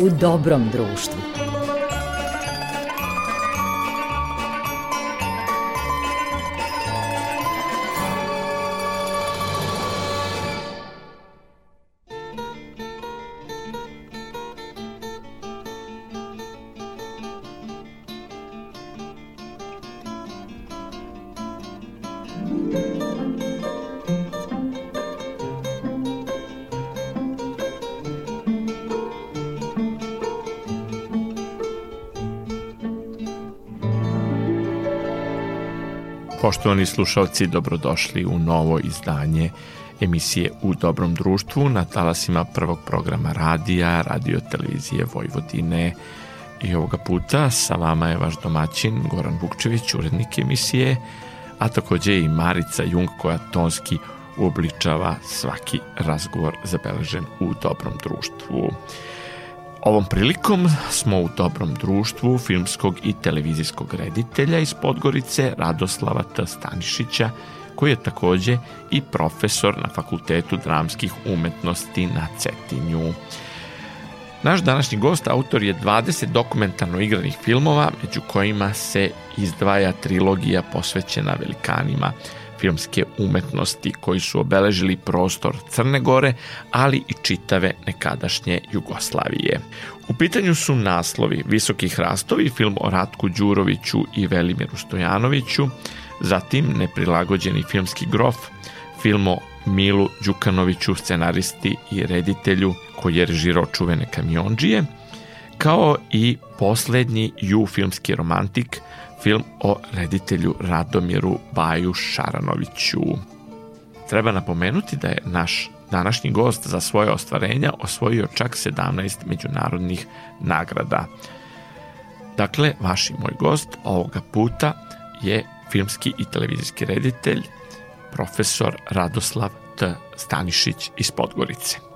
u dobrom društvu. Poštovani slušalci, dobrodošli u novo izdanje emisije U dobrom društvu na talasima prvog programa radija, radio televizije Vojvodine. I ovoga puta sa vama je vaš domaćin Goran Vukčević, urednik emisije, a takođe i Marica Jung koja tonski uobličava svaki razgovor zabeležen u dobrom društvu. Ovom prilikom smo u dobrom društvu filmskog i televizijskog reditelja iz Podgorice Radoslava T. Stanišića, koji je takođe i profesor na Fakultetu dramskih umetnosti na Cetinju. Naš današnji gost, autor je 20 dokumentarno igranih filmova, među kojima se izdvaja trilogija posvećena velikanima filmske umetnosti koji su obeležili prostor Crne Gore, ali i čitave nekadašnje Jugoslavije. U pitanju su naslovi Visoki hrastovi, film o Ratku Đuroviću i Velimiru Stojanoviću, zatim Neprilagođeni filmski grof, film o Milu Đukanoviću, scenaristi i reditelju koji je režirao čuvene kamionđije, kao i poslednji ju filmski romantik film o reditelju Radomiru Baju Šaranoviću. Treba napomenuti da je naš današnji gost za svoje ostvarenja osvojio čak 17 međunarodnih nagrada. Dakle, vaš i moj gost ovoga puta je filmski i televizijski reditelj profesor Radoslav T. Stanišić iz Podgorice.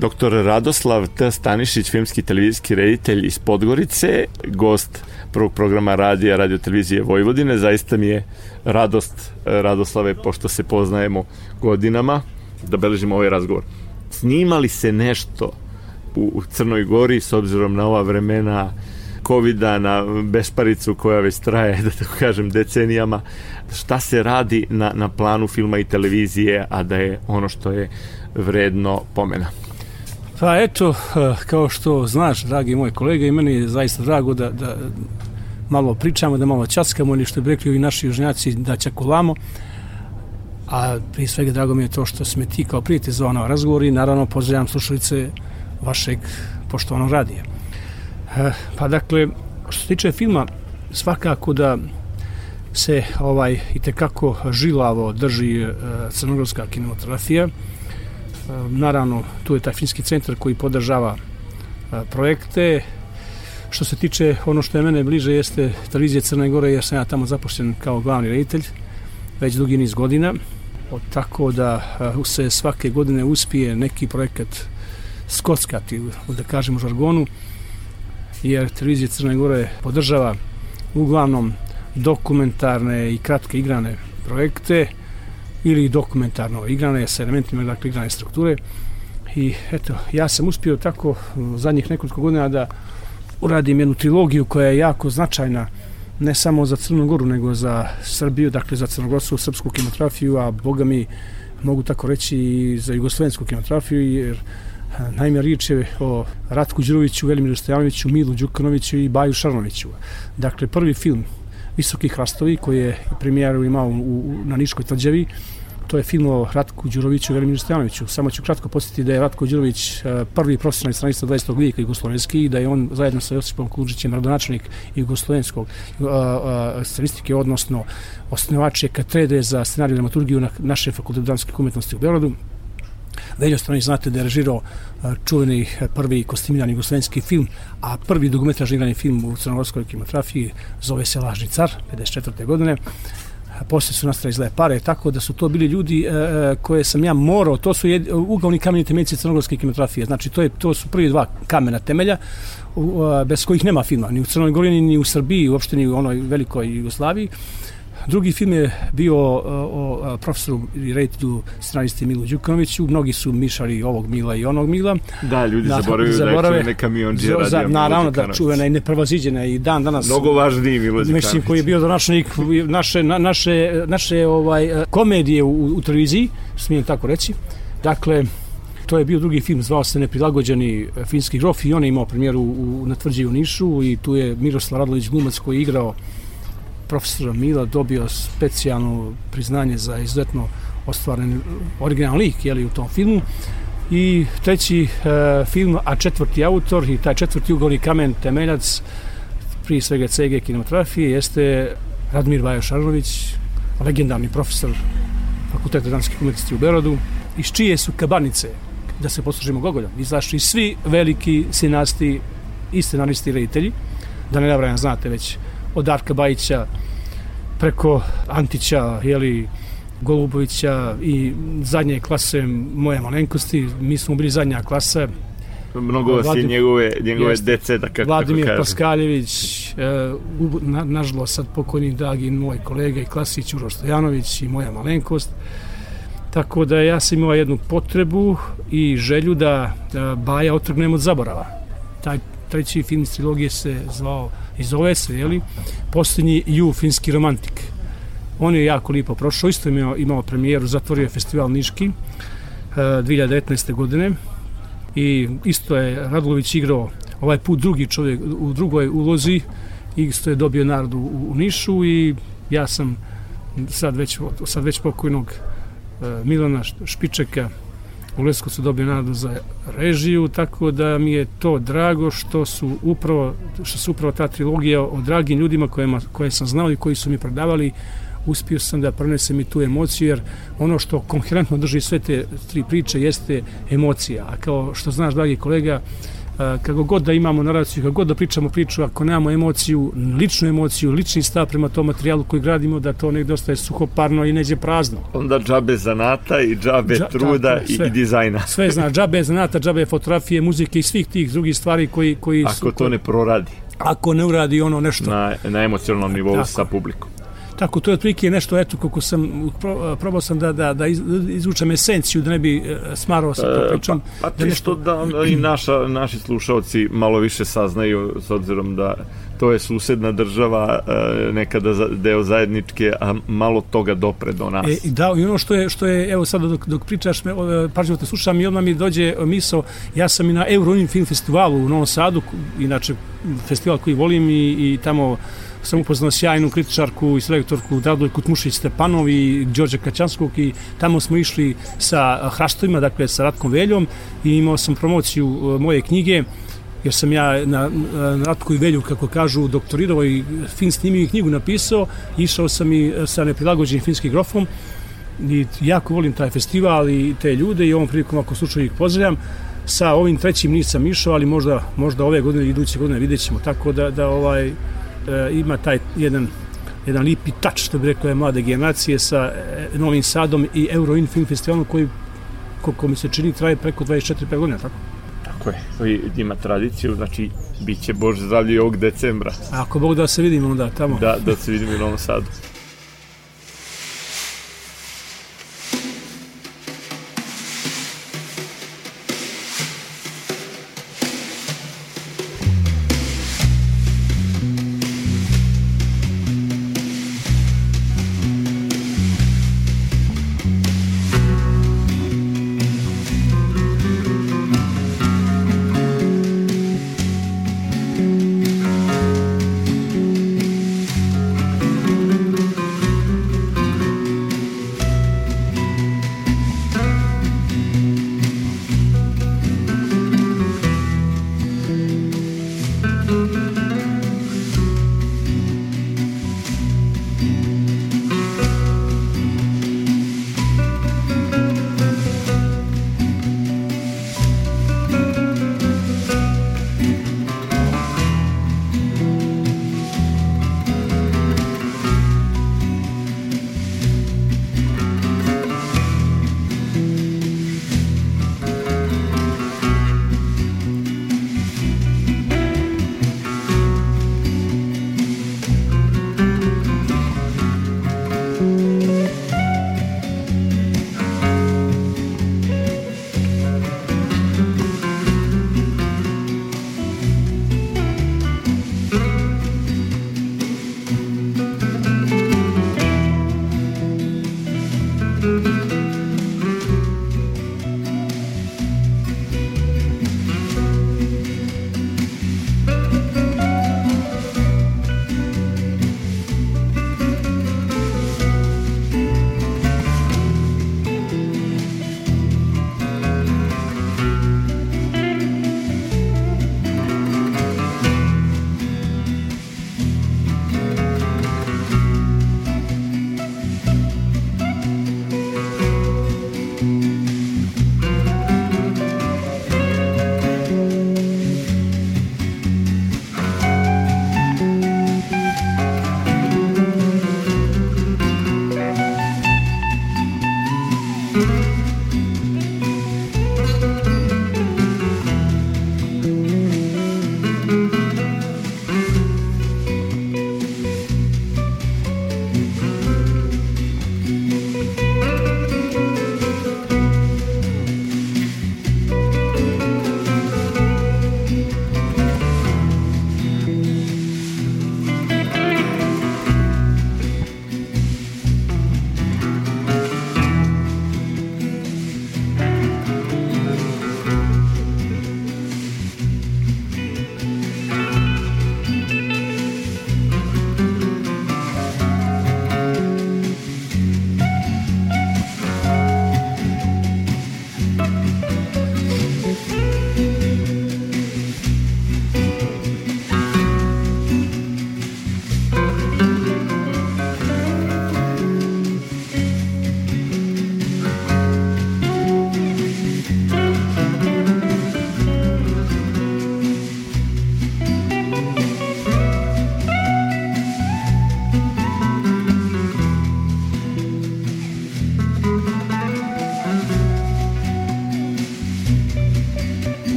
Doktor Radoslav T. Stanišić, filmski televizijski reditelj iz Podgorice, gost prvog programa radija, radio televizije Vojvodine. Zaista mi je radost, e, Radoslave, pošto se poznajemo godinama, da beležimo ovaj razgovor. Snimali se nešto u Crnoj Gori s obzirom na ova vremena covid na besparicu koja već traje, da tako kažem, decenijama. Šta se radi na, na planu filma i televizije, a da je ono što je vredno pomena? Pa eto, eh, kao što znaš, dragi moj kolega, i meni je zaista drago da, da malo pričamo, da malo časkamo, ili što bi rekli ovi naši južnjaci, da čakulamo. A prije svega drago mi je to što sme ti kao prijatelj zvao na razgovor i naravno pozdravljam slušalice vašeg poštovanog radija. Eh, pa dakle, što se tiče filma, svakako da se ovaj i tekako žilavo drži e, crnogorska kinematografija. Ehm, naravno, tu je taj finski centar koji podržava e, projekte. Što se tiče ono što je mene bliže jeste televizija Crne Gore jer sam ja tamo zapošten kao glavni reditelj već dugi niz godina. Tako da e, se svake godine uspije neki projekat skockati, da kažemo žargonu, jer televizija Crne Gore podržava uglavnom dokumentarne i kratke igrane projekte ili dokumentarno igrane sa elementima dakle igrane strukture i eto ja sam uspio tako zadnjih nekoliko godina da uradim jednu trilogiju koja je jako značajna ne samo za Crnu Goru nego za Srbiju dakle za crnogorsku srpsku kinematografiju a boga mi mogu tako reći i za jugoslovensku kinematografiju jer Naime, riječ je o Ratku Đuroviću, Velimiru Stojanoviću, Milu Đukanoviću i Baju Šarnoviću. Dakle, prvi film Visoki hrastovi koji je premijeru imao u, u, na Niškoj tvrđavi. To je film o Ratku Đuroviću i Velimiru Stojanoviću. Samo ću kratko posjetiti da je Ratko Đurović e, prvi profesionalni stranista 20. vijeka jugoslovenski i da je on zajedno sa Josipom Klužićem rodonačelnik jugoslovenskog uh, odnosno osnovač je katedre za scenariju dramaturgiju na naše fakultetu dramske umetnosti u Beogradu Veljo Stranić znate da je režirao e, čuveni e, prvi kostimirani jugoslovenski film, a prvi dokumentarni igrani film u crnogorskoj kinematografiji zove se Lažni car, 54. godine. E, poslije su nastali zle pare, tako da su to bili ljudi e, koje sam ja morao, to su jed, ugavni kameni temeljci crnogorske kinematografije, znači to, je, to su prvi dva kamena temelja, u, bez kojih nema filma, ni u Crnoj Gori, ni u Srbiji, uopšte ni u onoj velikoj Jugoslaviji. Drugi film je bio o, o, profesoru i reditelju scenaristi Milu Đukanoviću. Mnogi su mišali ovog Mila i onog Mila. Da, ljudi da, zaboravaju da je čuvene kamion za, za, Naravno da čuvena i neprvaziđena i dan danas. Mnogo važniji Milo Đukanović. Mislim, koji je bio donačnik naše, na, naše, naše ovaj, komedije u, u televiziji, smijem tako reći. Dakle, to je bio drugi film, zvao se Neprilagođeni finski grof i on je imao premijeru u, na tvrđi u Nišu i tu je Miroslav Radlović Gumac koji je igrao profesora Mila dobio specijalno priznanje za izuzetno ostvaren originalni lik jeli, u tom filmu. I treći e, film, a četvrti autor i taj četvrti ugovni kamen temeljac prije svega CG kinematografije jeste Radmir Vajo Arović legendarni profesor fakulteta danskih umetnosti u Berodu iz čije su kabanice da se poslužimo Gogoljom izašli svi veliki sinasti i scenaristi i reditelji. Da ne navrajam znate već od Darka Bajića preko Antića, jeli, Golubovića i zadnje klase moje malenkosti. Mi smo bili zadnja klasa. Mnogo vas Vladim, je njegove, njegove jest, dece, da kako, Vladimir kako Paskaljević, e, na, nažalo sad pokojni Dagi, moj kolega i klasić Uroš Stojanović i moja malenkost. Tako da ja sam imao jednu potrebu i želju da, da Baja otrgnem od zaborava. Taj treći film iz trilogije se zvao i zove se, jeli, posljednji Ju, finski romantik. On je jako lipo prošao, isto je imao, imao premijeru, zatvorio je festival Niški e, 2019. godine i isto je Radulović igrao ovaj put drugi čovjek u drugoj ulozi i isto je dobio narodu u, u Nišu i ja sam sad već, sad već pokojnog e, Milana Špičeka u Leskovcu dobio nadu za režiju, tako da mi je to drago što su upravo, što su upravo ta trilogija o dragim ljudima kojima, koje sam znao i koji su mi predavali, uspio sam da prenesem i tu emociju, jer ono što konherentno drži sve te tri priče jeste emocija. A kao što znaš, dragi kolega, kako god da imamo naraciju, kako god da pričamo priču, ako nemamo emociju, ličnu emociju, lični stav prema tom materijalu koji gradimo, da to negdje ostaje suhoparno i neđe prazno. Onda džabe zanata i džabe Dža, truda tako, sve, i dizajna. Sve zna, džabe zanata, džabe fotografije, muzike i svih tih drugih stvari koji, koji ako su... Ako to ne proradi. Ako ne uradi ono nešto... Na, na emocionalnom nivou tako. sa publikom. Tako, to je otprilike nešto, eto, kako sam, probao sam da, da, da izvučem esenciju, da ne bi e, smarao sa to pričom. Pa, pa ti nešto... što da i naša, naši slušalci malo više saznaju, s obzirom da to je susedna država, e, nekada deo zajedničke, a malo toga dopre do nas. E, da, i ono što je, što je evo sada dok, dok pričaš, me, pažnjivo te slušam i odmah mi dođe misao, ja sam i na Euronim film festivalu u Novom Sadu, inače festival koji volim i, i tamo sam upoznao sjajnu kritičarku i selektorku Dadoj Kutmušić Stepanov i Đorđa Kaćanskog i tamo smo išli sa hrastovima, dakle sa Ratkom Veljom i imao sam promociju e, moje knjige jer sam ja na, na Ratku i Velju, kako kažu, doktorirao i fin snimio i knjigu napisao, išao sam i e, sa neprilagođenim finskim grofom i jako volim taj festival i te ljude i ovom prilikom ako slučaju ih pozdravljam. Sa ovim trećim nisam išao, ali možda, možda ove godine iduće godine vidjet ćemo, tako da, da ovaj, e, ima taj jedan jedan lipi tač, što bi rekao je mlade generacije sa e, Novim Sadom i Euroin Film Festivalom koji, koliko mi se čini, traje preko 24 godina, tako? Tako je, koji ima tradiciju, znači, bit će Bože zdravlje ovog decembra. A ako Bog da se vidimo onda tamo. Da, da se vidimo u Novom Sadu.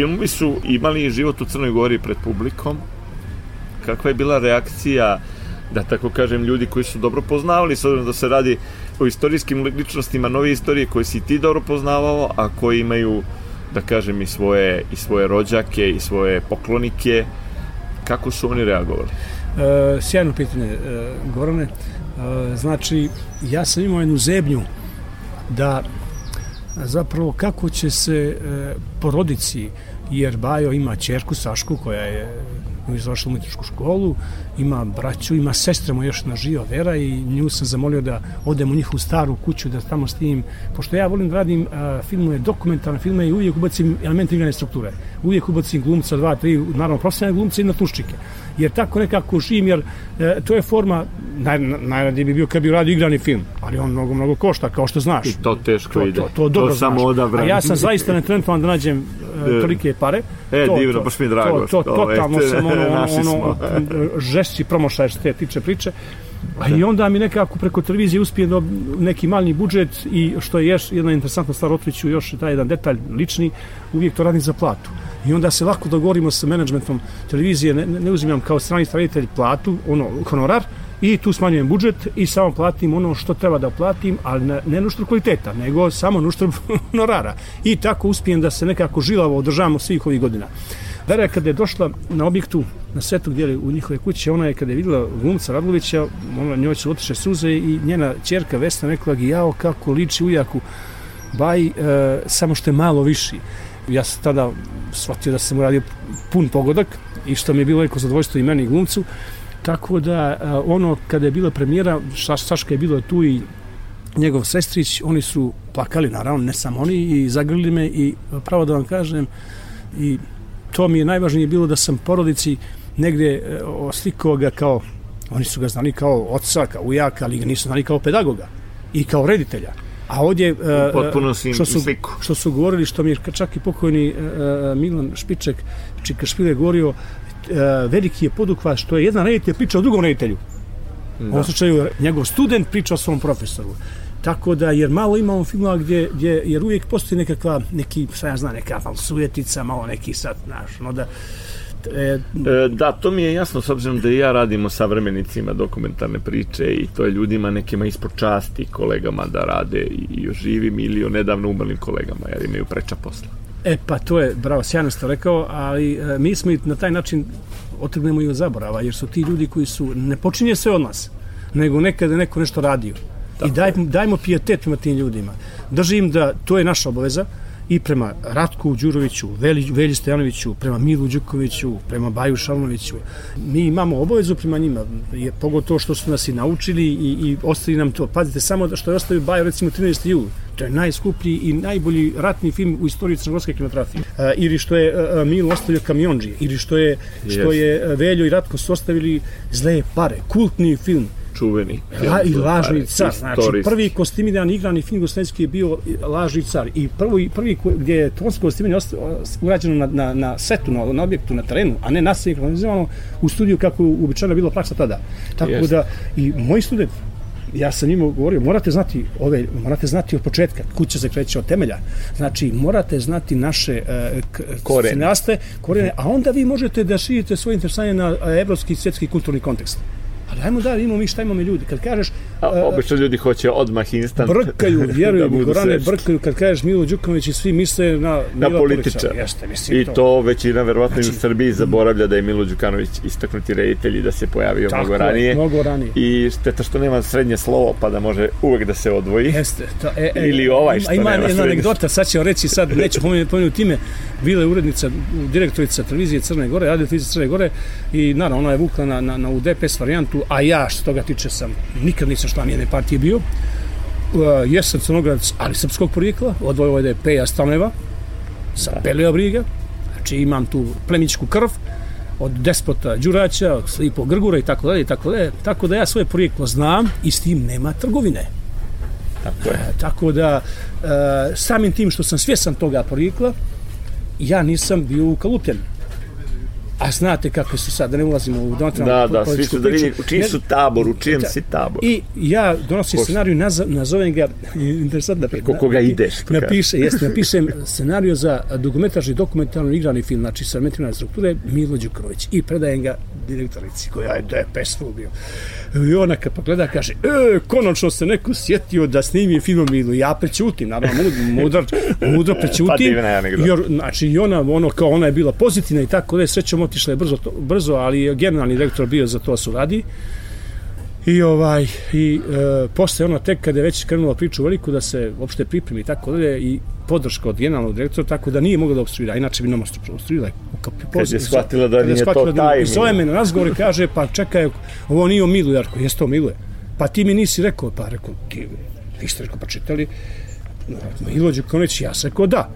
Filmovi su imali život u Crnoj Gori pred publikom. Kakva je bila reakcija, da tako kažem, ljudi koji su dobro poznavali, s obzirom da se radi o istorijskim ličnostima, nove istorije koje si ti dobro poznavao, a koji imaju, da kažem, i svoje, i svoje rođake, i svoje poklonike. Kako su oni reagovali? E, sjajno pitanje, e, Gorane. E, znači, ja sam imao jednu zebnju da zapravo kako će se e, porodici, jer Bajo ima čerku Sašku koja je izašla u umetničku školu, ima braću, ima sestre mu još na živa vera i nju sam zamolio da odem u njihovu staru kuću da tamo s tim, pošto ja volim da radim a, filmove, dokumentarne filme i uvijek ubacim elemente igrane strukture. Uvijek ubacim glumca, dva, tri, naravno profesionalne glumce i na tuščike jer tako nekako živim, jer e, to je forma, naj, najradije bi bio kad bi radio igrani film, ali on mnogo, mnogo košta, kao što znaš. I to teško to, ide. To, to, dobro to samo odabran. A ja sam zaista netalentovan da nađem e, tolike pare. E, to, divno, to, baš mi je drago. To, to, totalno sam ono, ono, ono žešći promošaj što te tiče priče. A i onda mi nekako preko televizije uspije do neki mali budžet i što je još jedna interesantna stvar, otkriću još taj jedan detalj lični, uvijek to radim za platu. I onda se lako dogovorimo sa menadžmentom televizije, ne, ne uzimam kao strani stvaritelj platu, ono, honorar, i tu smanjujem budžet i samo platim ono što treba da platim, ali ne, ne nuštru kvaliteta, nego samo nuštru honorara. I tako uspijem da se nekako žilavo održavamo svih ovih godina. Vera kada je došla na objektu na svetu gdje u njihove kuće, ona je kada je vidjela glumca Radlovića, ona njoj su otiše suze i njena čerka Vesna rekla gi, jao kako liči ujaku baj, e, samo što je malo viši ja sam tada shvatio da sam uradio pun pogodak i što mi je bilo veliko zadovoljstvo i meni i glumcu. Tako da ono kada je bila premijera, Saška je bila tu i njegov sestrić, oni su plakali naravno, ne samo oni i zagrlili me i pravo da vam kažem i to mi je najvažnije bilo da sam porodici negdje e, oslikao ga kao oni su ga znali kao oca, kao ujaka, ali ga nisu znali kao pedagoga i kao reditelja. A ovdje potpuno što su, sliku. što su govorili, što mi je čak i pokojni uh, Milan Špiček, Čika Špile govorio, veliki je podukva što je jedan reditelj priča o drugom reditelju. Da. U ovom slučaju njegov student priča o svom profesoru. Tako da, jer malo imamo filmova gdje, gdje, jer uvijek postoji nekakva, neki, šta ja znam, neka sujetica, malo neki sad, znaš, no da, E, e, da, to mi je jasno s obzirom da ja radimo sa vremenicima dokumentarne priče i to je ljudima nekima ispod časti kolegama da rade i, i o živim ili o nedavno umrlim kolegama jer imaju preča posla. E pa to je, bravo, sjajno ste rekao, ali e, mi smo i na taj način otrgnemo i od zaborava jer su ti ljudi koji su, ne počinje sve od nas, nego nekada neko nešto radio. Tako. I daj, dajmo pijetet prema tim ljudima. Držim da to je naša obaveza, i prema Ratku Đuroviću, Veli, Velji Stojanoviću, prema Milu Đukoviću, prema Baju Šalnoviću. Mi imamo obavezu prema njima, je pogotovo što su nas i naučili i, i ostali nam to. Pazite, samo što je ostavio Baju, recimo 13. jul, to je najskuplji i najbolji ratni film u istoriji crnogorske kinematografije. Uh, ili što je uh, Milo ostavio kamionđije, ili što je, što je Veljo i Ratko su ostavili zle pare, kultni film čuveni. La, I Lažni car, znači prvi kostimiran igrani film Gostinski je bio Lažni car i prvi, prvi gdje je tonsko kostimiranje urađeno na, na, na setu, na, na objektu, na terenu, a ne nastavljeno u studiju kako uobičajeno bilo praksa tada. Tako Jest. da i moji student, ja sam njima govorio, morate znati ove, morate znati od početka, kuća se kreće od temelja. Znači, morate znati naše uh, korene. korene, a onda vi možete da širite svoje interesanje na evropski i svjetski kulturni kontekst. Ali ajmo da vidimo mi šta imamo ljudi. Kad kažeš... A, obično ljudi hoće odmah instant. Brkaju, vjeruju mi, Gorane, brkaju. Kad kažeš Milo Đuković i svi misle na, na političar. Jeste, mislim I to, to većina verovatno znači, u Srbiji zaboravlja da je Milo Đukanović istaknuti reditelj i da se pojavio tako, mnogo ranije. Mnogo ranije. I šteta što nema srednje slovo pa da može uvek da se odvoji. Jeste. To, e, e, Ili ovaj što ima nema jedna anegdota, sad ćemo reći, sad neću pomenuti, pomenuti ime, bila je urednica, direktorica televizije Crne Gore, radio televizije Crne Gore i naravno ona je vukla na, na, na u DPS varijantu, a ja što toga tiče sam nikad nisam član jedne partije bio. Uh, jesam crnograc, ali srpskog porijekla, od Vojvode Peja Staneva, sa Peleo Briga, znači imam tu plemičku krv, od despota Đuraća, od Slipo Grgura i tako dalje, tako dalje, tako da ja svoje porijeklo znam i s tim nema trgovine. Tako, je. E, tako da, e, samim tim što sam svjesan toga porijekla, ja nisam bio ukalupljen A znate kako su sad, da ne ulazimo u donatranu Da, da, svi su da vidi u čiji su tabor, u čijem Da. si tabor. I ja donosim Ko- scenariju, naz, nazovem ga, interesantno, Preko koga ideš, što Napiše, jest, napišem scenariju za dugometražni dokumentarno igrani film, znači sa metrina strukture, Milo Đukanović. I predajem ga direktorici, koja je DPS bio. I ona kad pogleda, kaže, e, konačno se neko sjetio da snimi film o Milu. Ja prećutim, naravno, mud- mudro, mudro Pa prećutim. divna je anegdota. jer, znači, ona, ono, kao ona je bila pozitivna i tako da je srećom otišla je brzo, to, brzo, ali je generalni direktor bio za to su radi. I ovaj i e, posle ono tek kada je već krenula priča u veliku da se uopšte pripremi tako dalje i podrška od generalnog direktora tako da nije mogla da obstruira inače bi nam obstruirala Kad je shvatila da nije to taj i zove me na razgovor i kaže pa čekaj ovo nije o Milu Jarko jeste to Miluje pa ti mi nisi rekao pa rekao ti vi ste rekao pa čitali. Milo Đukanović ja sam rekao da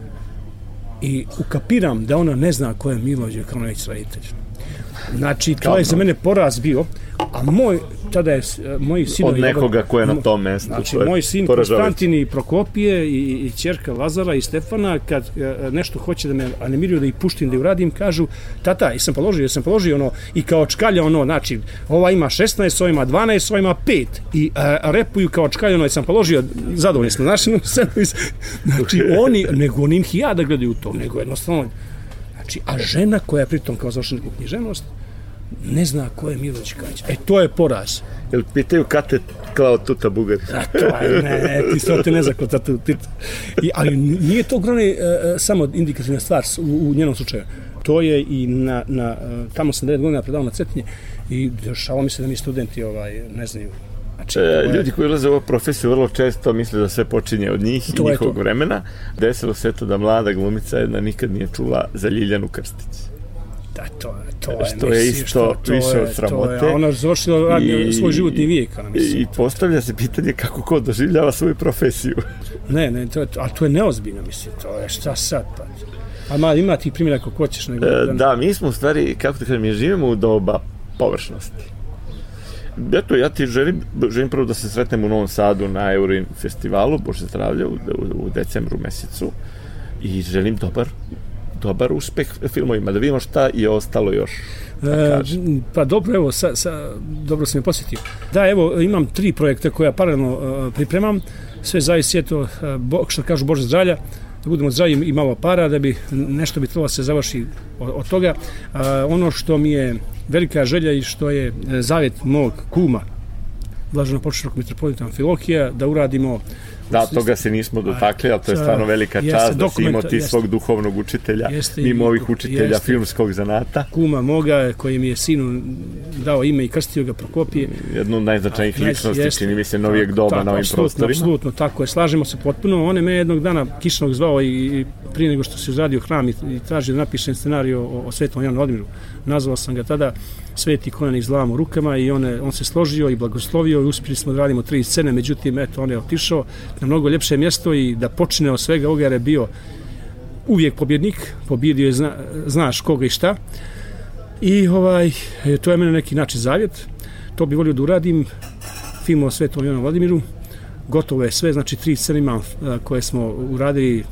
i ukapiram da ona ne zna ko je Milo Đukanović roditelj Znači, to je za mene poraz bio, a moj, tada je, s- moji sinovi... Od nekoga ko je na tom mestu, Znači, moj sin. Konstantin i Prokopije i, i čerka Lazara i Stefana, kad e, nešto hoće da me animiruju da ih puštim da uradim, kažu, tata, jesam položio, jesam položio ono, i kao čkalja ono, znači, ova ima 16, ova ima 12, ova ima 5, i a, repuju kao čkalja ono, jesam položio, zadovoljni smo, znači, no, sad, znači, oni, nego oni ih ja da gledaju to, nego jednostavno, Znači, a žena koja je pritom kao završena književnost, ne zna ko je Milo Đukanović. E, to je poraz. Jel pitaju kad te klao tuta bugari? A to je, ne, ne, ti sve te ne zna ko tatu, ti, I, ali nije to grane e, e, samo indikativna stvar u, u njenom slučaju. To je i na, na e, tamo sam 9 godina predao na Cetinje i dešava mi se da mi studenti ovaj, ne znaju. Znači, E, je- ljudi koji ulaze u ovu profesiju vrlo često misle da sve počinje od njih i To je njihovog to. vremena. Desilo se to da mlada glumica jedna nikad nije čula za Ljiljanu Krstić. Da, to, je- to je, Što je isto to više je- od To sramote. je, ona je završila radnje, svoj životni vijek, ona I, mislim. I postavlja se pitanje kako ko doživljava svoju profesiju. Ne, ne, to je, a to je neozbiljno, mislim, to je šta sad, pa. A ma, ima ti primjera kako hoćeš, nego... E, da, mi smo u stvari, kako te kažem, mi živimo u doba površnosti. Eto, ja ti želim, želim prvo da se sretnem u Novom Sadu na Eurin festivalu, Bože zdravlja, u, u, u decembru mesecu i želim dobar dobar uspeh filmovima, da vidimo šta je ostalo još. E, pa dobro, evo, sa, sa, dobro sam je posjetio. Da, evo, imam tri projekta koja paralelno uh, pripremam. Sve zavisi, eto, uh, bo, što kažu Bože zdravlja, da budemo zdravi i malo para, da bi nešto bi trebalo se završi od, od toga. Ono što mi je velika želja i što je e, zavet zavjet mog kuma, blaženo početnog mitropolita Amfilohija, da uradimo Da, toga se nismo dotakli, ali to je stvarno velika čast da si imao ti jeste. svog duhovnog učitelja, Jeste mimo ovih učitelja jeste. filmskog zanata, kuma moga koji mi je sinu dao ime i krstio ga Prokopije. jednu od najznačajnijih ličnosti, jeste. čini mi se, novijeg doba Tako, na ovim apsolutno, prostorima. Apsolutno, tako je, slažemo se potpuno. On je me jednog dana kišnog zvao i, i prije nego što se izradio hram i, i traži da napišem scenariju o, o Svetom Janu Odmiru. Nazvao sam ga tada Sveti Kojanik s u rukama i on, je, on se složio i blagoslovio i uspjeli smo da radimo tri scene, međutim, eto, on je otišao na mnogo ljepše mjesto i da počne od svega ovoga jer je bio uvijek pobjednik, pobjedio je zna, znaš koga i šta. I ovaj, to je mene neki način zavjet. To bi volio da uradim. Film o Svetom Jovanu Vladimiru. Gotovo je sve, znači tri scene imam koje smo uradili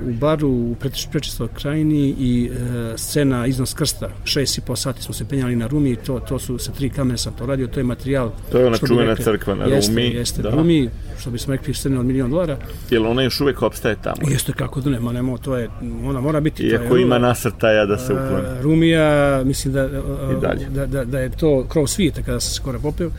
u baru u Preč- Prečistoj krajini i e, scena iznos krsta. Šest i po sati smo se penjali na Rumi, to, to su sa tri kamere sam to radio, to je materijal. To je ona čuvena rekli- crkva na jeste, Rumi. Jeste, da. Rumi, što bismo rekli scene od milion dolara. Jel ona još uvek opstaje tamo? Jeste kako da nema, nema, to je, ona mora biti. to je Iako ima nasrtaja da se ukloni. A, Rumija, mislim da, I dalje. da, da, da je to krov svijeta kada sam se skoro popeo.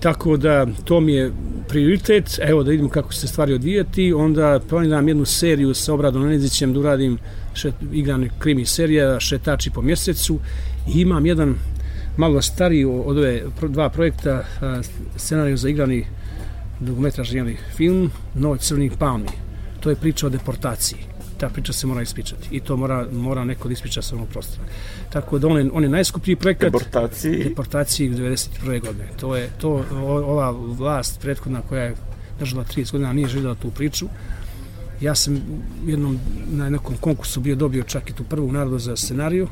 Tako da to mi je prioritet, evo da vidim kako će se stvari odvijati, onda planiram jednu seriju sa Obradom Nenezićem da uradim šet, igrani krimi serija, šetači po mjesecu i imam jedan malo stariji od ove dva projekta a, scenariju za igrani dugometražni film Noć crnih palmi. To je priča o deportaciji. Ta priča se mora ispričati i to mora, mora neko da ispriča sa ovog prostora. Tako da on je, on je najskuplji projekat Deportaciji, deportaciji 91. godine. To je to o- ova vlast prethodna koja je držala 30 godina nije željela tu priču. Ja sam jednom na nekom konkursu bio dobio čak i tu prvu narodu za scenariju,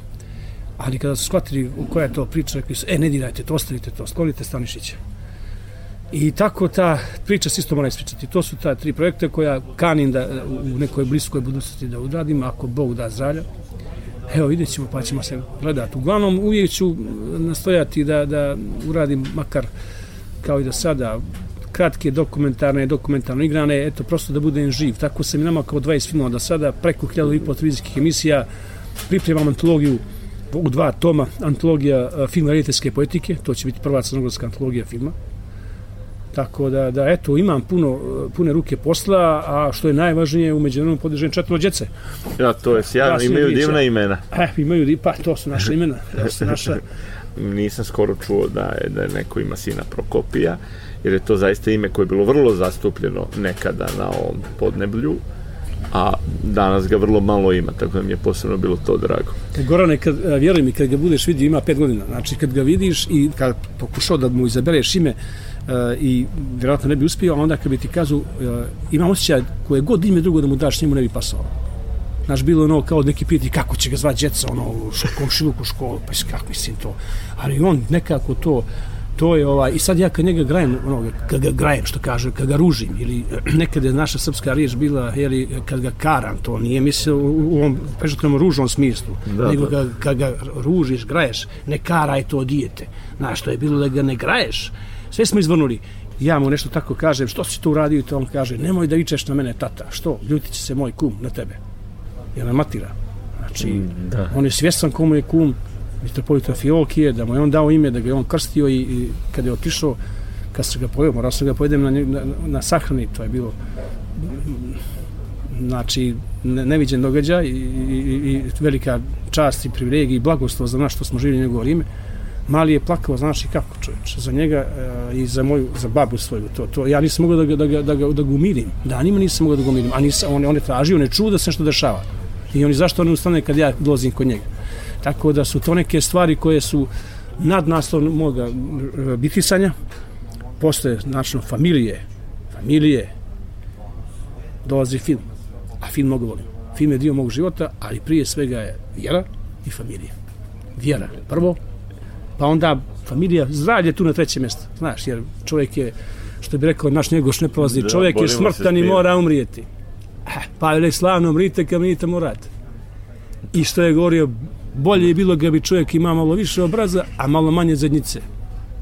ali kada su shvatili koja je to priča, rekli su, e, ne dirajte to, ostavite to, sklonite Stanišića. I tako ta priča se isto mora ispričati. To su ta tri projekta koja kanim da u nekoj bliskoj budućnosti da uradim, ako Bog da zdravlja. Evo, vidjet ćemo, pa ćemo se gledati. Uglavnom, uvijek ću nastojati da, da uradim makar kao i do sada, kratke dokumentarne, dokumentarno igrane, eto, prosto da budem živ. Tako sam i nama kao 20 filmova do sada, preko 1000 i pol televizijskih emisija, pripremam antologiju u dva toma, antologija e, filma rediteljske poetike, to će biti prva crnogorska antologija filma. Tako da, da eto, imam puno, pune ruke posla, a što je najvažnije, u međunarodnom podržajem četvro djece. Ja, to je sjajno, imaju divna imena. E, imaju, pa to su naše imena. To su naša, nisam skoro čuo da je, da je neko ima sina Prokopija, jer je to zaista ime koje je bilo vrlo zastupljeno nekada na ovom podneblju, a danas ga vrlo malo ima, tako da mi je posebno bilo to drago. Gorane, kad, vjeruj mi, kad ga budeš vidio, ima pet godina, znači kad ga vidiš i kad pokušao da mu izabereš ime uh, i vjerojatno ne bi uspio, onda kad bi ti kazu, e, uh, ima osjećaj koje god ime drugo da mu daš, njemu ne bi pasao. Znaš, bilo ono kao neki piti kako će ga zvati djeca, ono, u komšiluku u školu, pa kako mislim to. Ali on nekako to, to je ovaj, i sad ja kad njega grajem, ono, kad ga grajem, što kaže, kad ga ružim, ili nekada je naša srpska riječ bila, jeli, kad ga karam, to nije mislio u ovom pežutnom ružnom smislu, da, nego da. kad ga ružiš, graješ, ne karaj to dijete. Znaš, to je bilo da ga ne graješ. Sve smo izvrnuli. Ja mu nešto tako kažem, što si tu uradio, to on kaže, nemoj da vičeš na mene, tata, što, ljuti će se moj kum na tebe je matira. Znači, mm, da. on je svjestan komu je kum mitropolita Fiolkije, da mu je on dao ime, da ga je on krstio i, i kada je otišao, kad se ga pojeo, morao sam ga pojedem na, na, na sahrani, to je bilo znači ne, neviđen događaj i, i, i velika čast i privilegija i blagoslov za nas što smo živjeli njegovo ime. Mali je plakao, znači kako čovječ, za njega e, i za moju, za babu svoju, to, to, ja nisam mogao da ga, da ga, da ga, da ga umirim, danima nisam mogao da ga umirim, a nisam, on, on je tražio, on je čuo da se nešto dešava. I oni zašto on ustane kad ja dolazim kod njega. Tako da su to neke stvari koje su nad naslov moga e, bitisanja. Postoje, znači, familije, familije, dolazi film. A film mnogo volim. Film je dio mog života, ali prije svega je vjera i familija. Vjera prvo, pa onda familija, zdravlje tu na treće mjesto. Znaš, jer čovjek je, što bi rekao, naš njegoš ne prolazi, čovjek je smrtan i mora umrijeti. Pa je slavno mrite kad mi morate. I što je govorio, bolje je bilo ga bi čovjek ima malo više obraza, a malo manje zadnjice.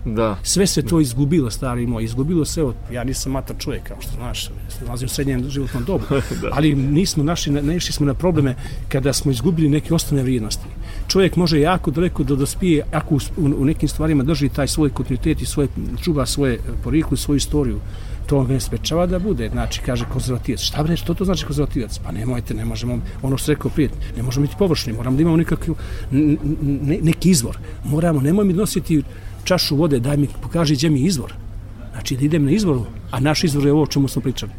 Da. Sve se to izgubilo, stari moj. Izgubilo se, od, ja nisam matar čovjek, kao što znaš, nalazim u srednjem životnom dobu. ali nismo našli, ne smo na probleme kada smo izgubili neke osnovne vrijednosti. Čovjek može jako daleko da dospije, ako u, u, nekim stvarima drži taj svoj kontinuitet i svoje, čuva svoje poriklu, svoju istoriju to ne sprečava da bude, znači, kaže konzervativac. Šta bre, što to znači konzervativac? Pa nemojte, ne možemo, ono što rekao prije, ne možemo biti površni, moramo da imamo nekakav, ne, neki izvor. Moramo, nemoj mi nositi čašu vode, daj mi, pokaži gdje mi izvor. Znači, da idem na izvoru, a naš izvor je ovo o čemu smo pričali.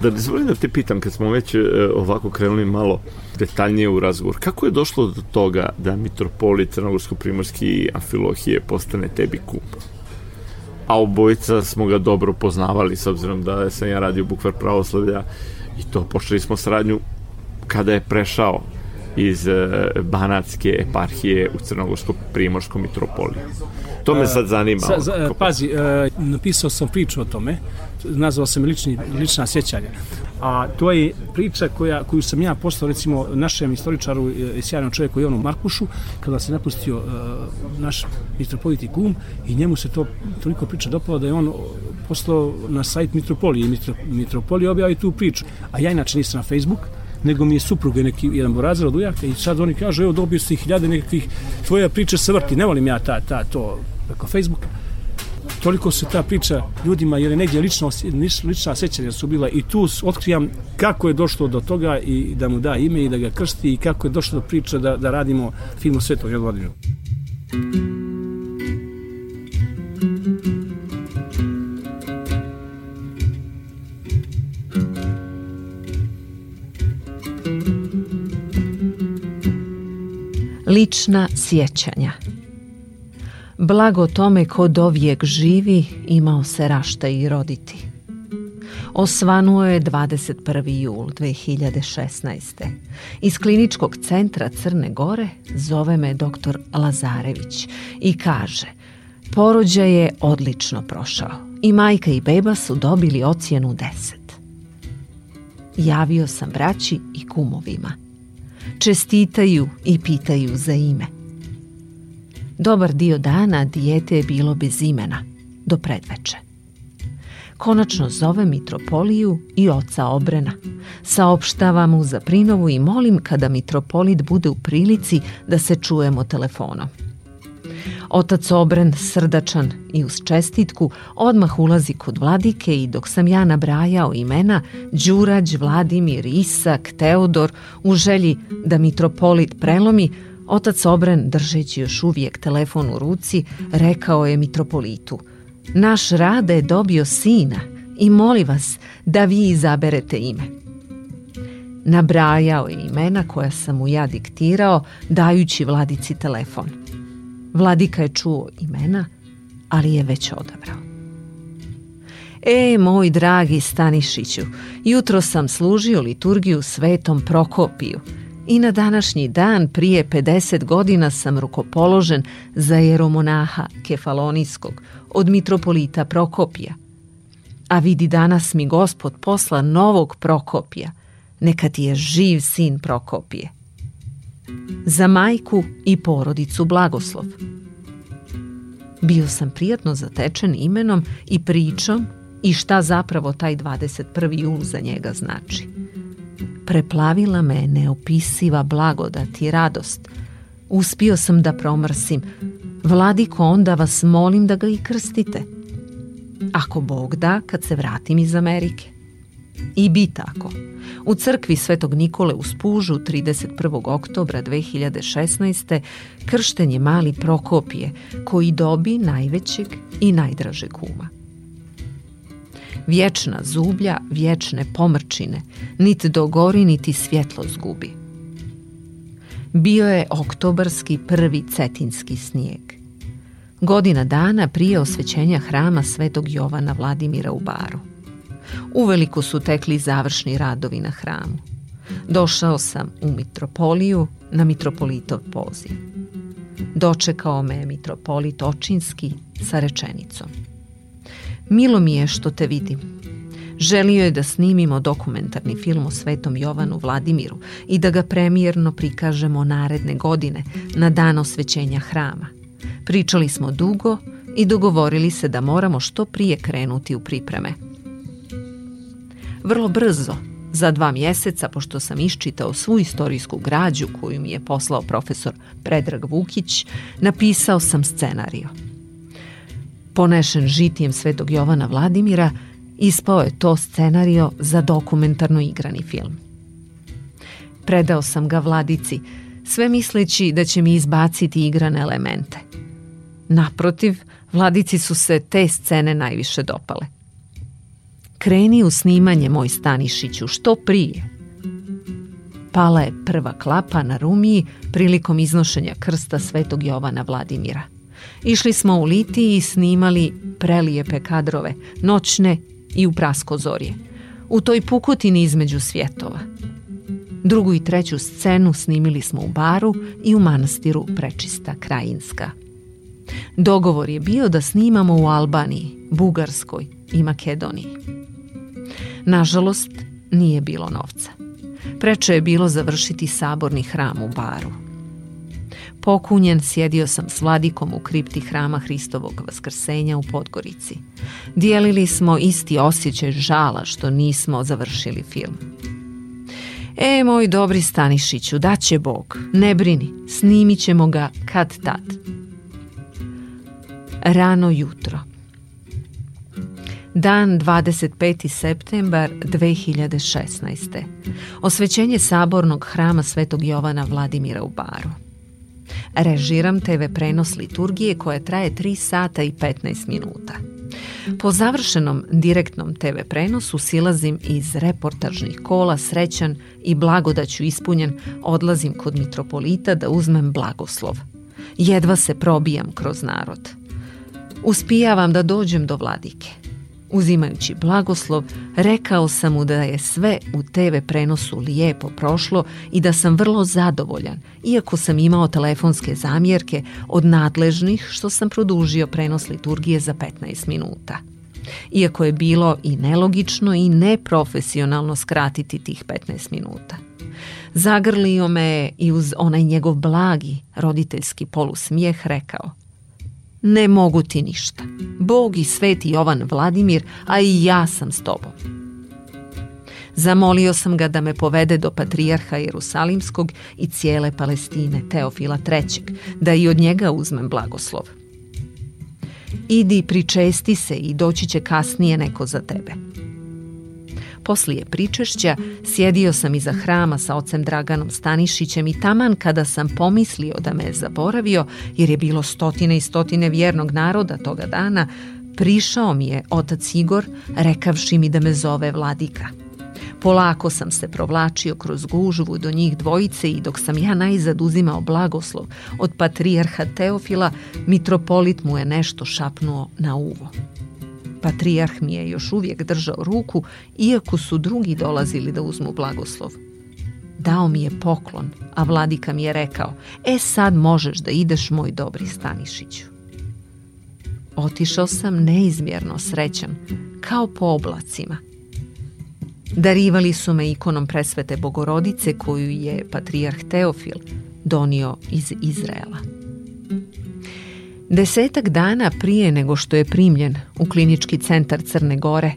Da dozvolim da te pitam, kad smo već e, ovako krenuli malo detaljnije u razgovor, kako je došlo do toga da mitropolit Crnogorsko-Primorski Amfilohije postane tebi kum? A obojica smo ga dobro poznavali, s obzirom da sam ja radio bukvar pravoslavlja i to počeli smo saradnju kada je prešao iz e, Banatske eparhije u Crnogorsko-Primorskom mitropoliju. To me sad zanima. Sa, za, pazi, e, napisao sam priču o tome, nazvao sam lični, lična sjećanja. A to je priča koja, koju sam ja postao, recimo, našem istoričaru i sjajnom čovjeku Jonu Markušu, kada se napustio uh, naš mitropoliti kum i njemu se to toliko priča dopala da je on postao na sajt Mitropolije. Mitro, Mitropolije objavi tu priču. A ja inače nisam na Facebook, nego mi je supruga neki jedan borazir od ujaka i sad oni kažu, evo dobio si hiljade nekakvih tvoja priča se vrti, ne volim ja ta, ta, to preko Facebooka. Toliko se ta priča ljudima, jer je negdje lično, lična sećanja su bila i tu otkrijam kako je došlo do toga i da mu da ime i da ga krsti i kako je došlo do priče da, da radimo film o Svetom Jodvodinu. Lična sjećanja Blago tome ko dovijek živi, imao se rašta i roditi. Osvanuo je 21. jul 2016. Iz kliničkog centra Crne Gore zove me dr. Lazarević i kaže Porođaj je odlično prošao i majka i beba su dobili ocjenu 10. Javio sam braći i kumovima. Čestitaju i pitaju za ime – Dobar dio dana dijete je bilo bez imena, do predveče. Konačno zove Mitropoliju i oca Obrena. Saopštava mu za prinovu i molim kada Mitropolit bude u prilici da se čujemo telefonom. Otac Obren, srdačan i uz čestitku, odmah ulazi kod vladike i dok sam ja nabrajao imena, Đurađ, Vladimir, Isak, Teodor, u želji da Mitropolit prelomi, Otac Obren, držeći još uvijek telefon u ruci, rekao je mitropolitu Naš rade je dobio sina i moli vas da vi izaberete ime. Nabrajao je imena koja sam mu ja diktirao, dajući vladici telefon. Vladika je čuo imena, ali je već odabrao. E, moj dragi Stanišiću, jutro sam služio liturgiju svetom Prokopiju – i na današnji dan prije 50 godina sam rukopoložen za jeromonaha Kefalonijskog od mitropolita Prokopija. A vidi danas mi gospod posla novog Prokopija, neka ti je živ sin Prokopije. Za majku i porodicu blagoslov. Bio sam prijatno zatečen imenom i pričom i šta zapravo taj 21. jul za njega znači preplavila me neopisiva blagodat i radost. Uspio sam da promrsim. Vladiko, onda vas molim da ga i krstite. Ako Bog da, kad se vratim iz Amerike. I bi tako. U crkvi Svetog Nikole u Spužu 31. oktobra 2016. kršten je mali Prokopije, koji dobi najvećeg i najdražeg kuma vječna zublja, vječne pomrčine, niti dogori, niti svjetlo zgubi. Bio je oktobarski prvi cetinski snijeg. Godina dana prije osvećenja hrama Svetog Jovana Vladimira u Baru. Uveliko su tekli završni radovi na hramu. Došao sam u mitropoliju na mitropolitov poziv. Dočekao me je mitropolit Očinski sa rečenicom. Milo mi je što te vidim. Želio je da snimimo dokumentarni film o Svetom Jovanu Vladimiru i da ga premijerno prikažemo naredne godine na dan osvećenja hrama. Pričali smo dugo i dogovorili se da moramo što prije krenuti u pripreme. Vrlo brzo, za dva mjeseca, pošto sam iščitao svu istorijsku građu koju mi je poslao profesor Predrag Vukić, napisao sam scenario – Ponešen žitijem svetog Jovana Vladimira, ispao je to scenario za dokumentarno igrani film. Predao sam ga vladici, sve misleći da će mi izbaciti igrane elemente. Naprotiv, vladici su se te scene najviše dopale kreni u snimanje moj Stanišiću, što prije. Pala je prva klapa na Rumiji prilikom iznošenja krsta svetog Jovana Vladimira. Išli smo u Litiji i snimali prelijepe kadrove, noćne i u praskozorje. U toj pukotini između svjetova. Drugu i treću scenu snimili smo u baru i u manastiru Prečista Krajinska. Dogovor je bio da snimamo u Albaniji, Bugarskoj i Makedoniji. Nažalost, nije bilo novca. Preče je bilo završiti saborni hram u baru. Pokunjen sjedio sam s vladikom u kripti hrama Hristovog vaskrsenja u Podgorici. Dijelili smo isti osjećaj žala što nismo završili film. E, moj dobri Stanišiću, daće Bog, ne brini, snimit ćemo ga kad tad. Rano jutro. Dan 25. septembar 2016. Osvećenje sabornog hrama Svetog Jovana Vladimira u Baru. Režiram TV prenos liturgije koja traje 3 sata i 15 minuta. Po završenom direktnom TV prenosu silazim iz reportažnih kola srećan i blagodaću ispunjen odlazim kod mitropolita da uzmem blagoslov. Jedva se probijam kroz narod. Uspijavam da dođem do vladike. Uzimajući blagoslov, rekao sam mu da je sve u TV prenosu lijepo prošlo i da sam vrlo zadovoljan, iako sam imao telefonske zamjerke od nadležnih što sam produžio prenos liturgije za 15 minuta. Iako je bilo i nelogično i neprofesionalno skratiti tih 15 minuta. Zagrlio me i uz onaj njegov blagi roditeljski polusmijeh rekao – ne mogu ti ništa. Bog i sveti Jovan Vladimir, a i ja sam s tobom. Zamolio sam ga da me povede do patrijarha Jerusalimskog i cijele Palestine, Teofila III, da i od njega uzmem blagoslov. Idi, pričesti se i doći će kasnije neko za tebe. Poslije pričešća sjedio sam iza hrama sa ocem Draganom Stanišićem i taman kada sam pomislio da me je zaboravio, jer je bilo stotine i stotine vjernog naroda toga dana, prišao mi je otac Igor rekavši mi da me zove vladika. Polako sam se provlačio kroz gužvu do njih dvojice i dok sam ja najzad uzimao blagoslov od patrijarha Teofila, mitropolit mu je nešto šapnuo na uvo. Patrijarh mi je još uvijek držao ruku, iako su drugi dolazili da uzmu blagoslov. Dao mi je poklon, a vladika mi je rekao, e sad možeš da ideš moj dobri Stanišiću. Otišao sam neizmjerno srećan, kao po oblacima. Darivali su me ikonom presvete bogorodice koju je patrijarh Teofil donio iz Izraela. Desetak dana prije nego što je primljen u klinički centar Crne Gore,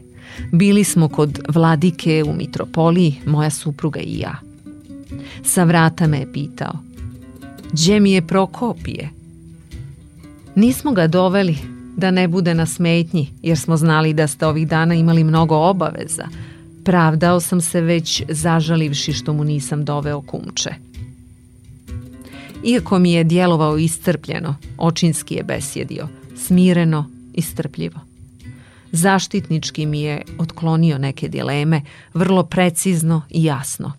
bili smo kod vladike u Mitropoliji, moja supruga i ja. Sa vrata me je pitao, gdje mi je Prokopije? Nismo ga doveli da ne bude na smetnji, jer smo znali da ste ovih dana imali mnogo obaveza. Pravdao sam se već zažalivši što mu nisam doveo kumče. Iako mi je djelovao iscrpljeno, očinski je besjedio, smireno i strpljivo. Zaštitnički mi je otklonio neke dileme, vrlo precizno i jasno.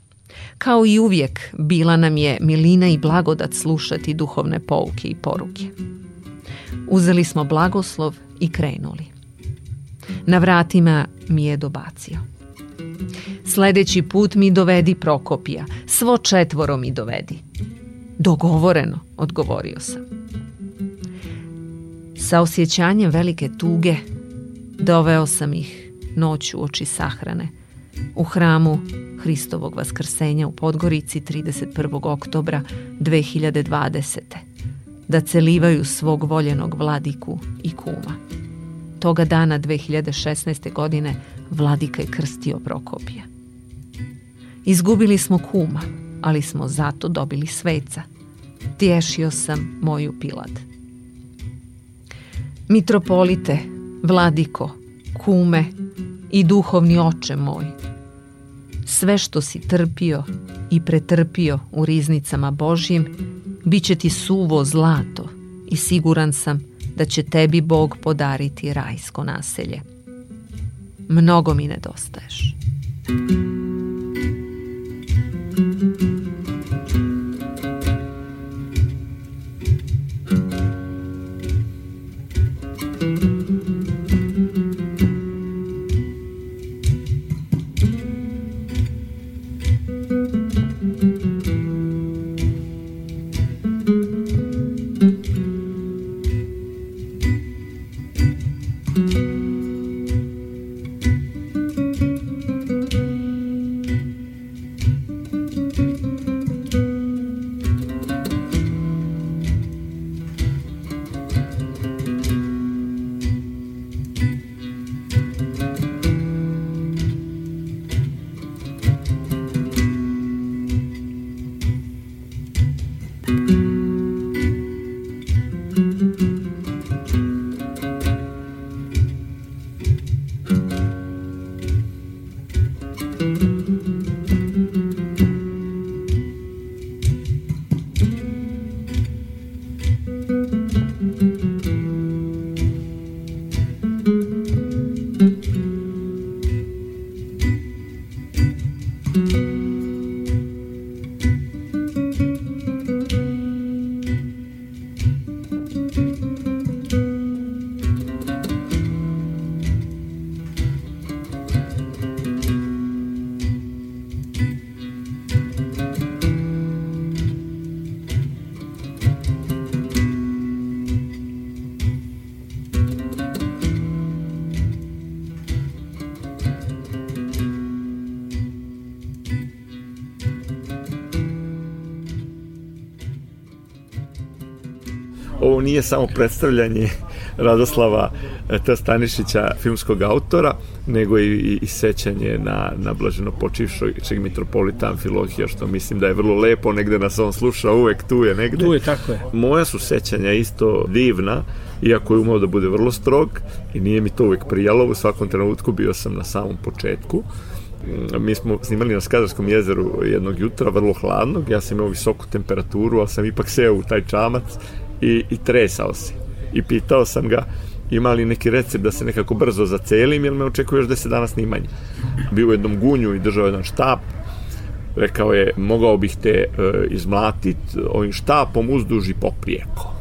Kao i uvijek, bila nam je milina i blagodat slušati duhovne pouke i poruke. Uzeli smo blagoslov i krenuli. Na vratima mi je dobacio. Sljedeći put mi dovedi Prokopija, svo četvoro mi dovedi. Dogovoreno, odgovorio sam. Sa osjećanjem velike tuge doveo sam ih noć u oči sahrane u hramu Hristovog vaskrsenja u Podgorici 31. oktobra 2020. da celivaju svog voljenog vladiku i kuma. Toga dana 2016. godine vladika je krstio Prokopija. Izgubili smo kuma, ali smo zato dobili sveca. Tješio sam moju pilad. Mitropolite, vladiko, kume i duhovni oče moj, sve što si trpio i pretrpio u riznicama Božjim, bit će ti suvo zlato i siguran sam da će tebi Bog podariti rajsko naselje. mnogo mi nedostaješ. Ovo nije samo predstavljanje Radoslava e, T. Stanišića, filmskog autora, nego i, i, i sećanje na, na blaženo počivšeg mitropolita Amfilohija, što mislim da je vrlo lepo, negde nas on sluša, uvek tu je negde. Tu je, tako je. Moja su sećanja isto divna, iako je umao da bude vrlo strog i nije mi to uvek prijalo, u svakom trenutku bio sam na samom početku mi smo snimali na Skadarskom jezeru jednog jutra, vrlo hladnog, ja sam imao visoku temperaturu, ali sam ipak seo u taj čamac i, i tresao se. I pitao sam ga ima li neki recept da se nekako brzo zacelim, jer me očekuje još deset dana snimanja. Bio u jednom gunju i držao jedan štap. Rekao je, mogao bih te e, izmlatit ovim štapom uzduži poprijeko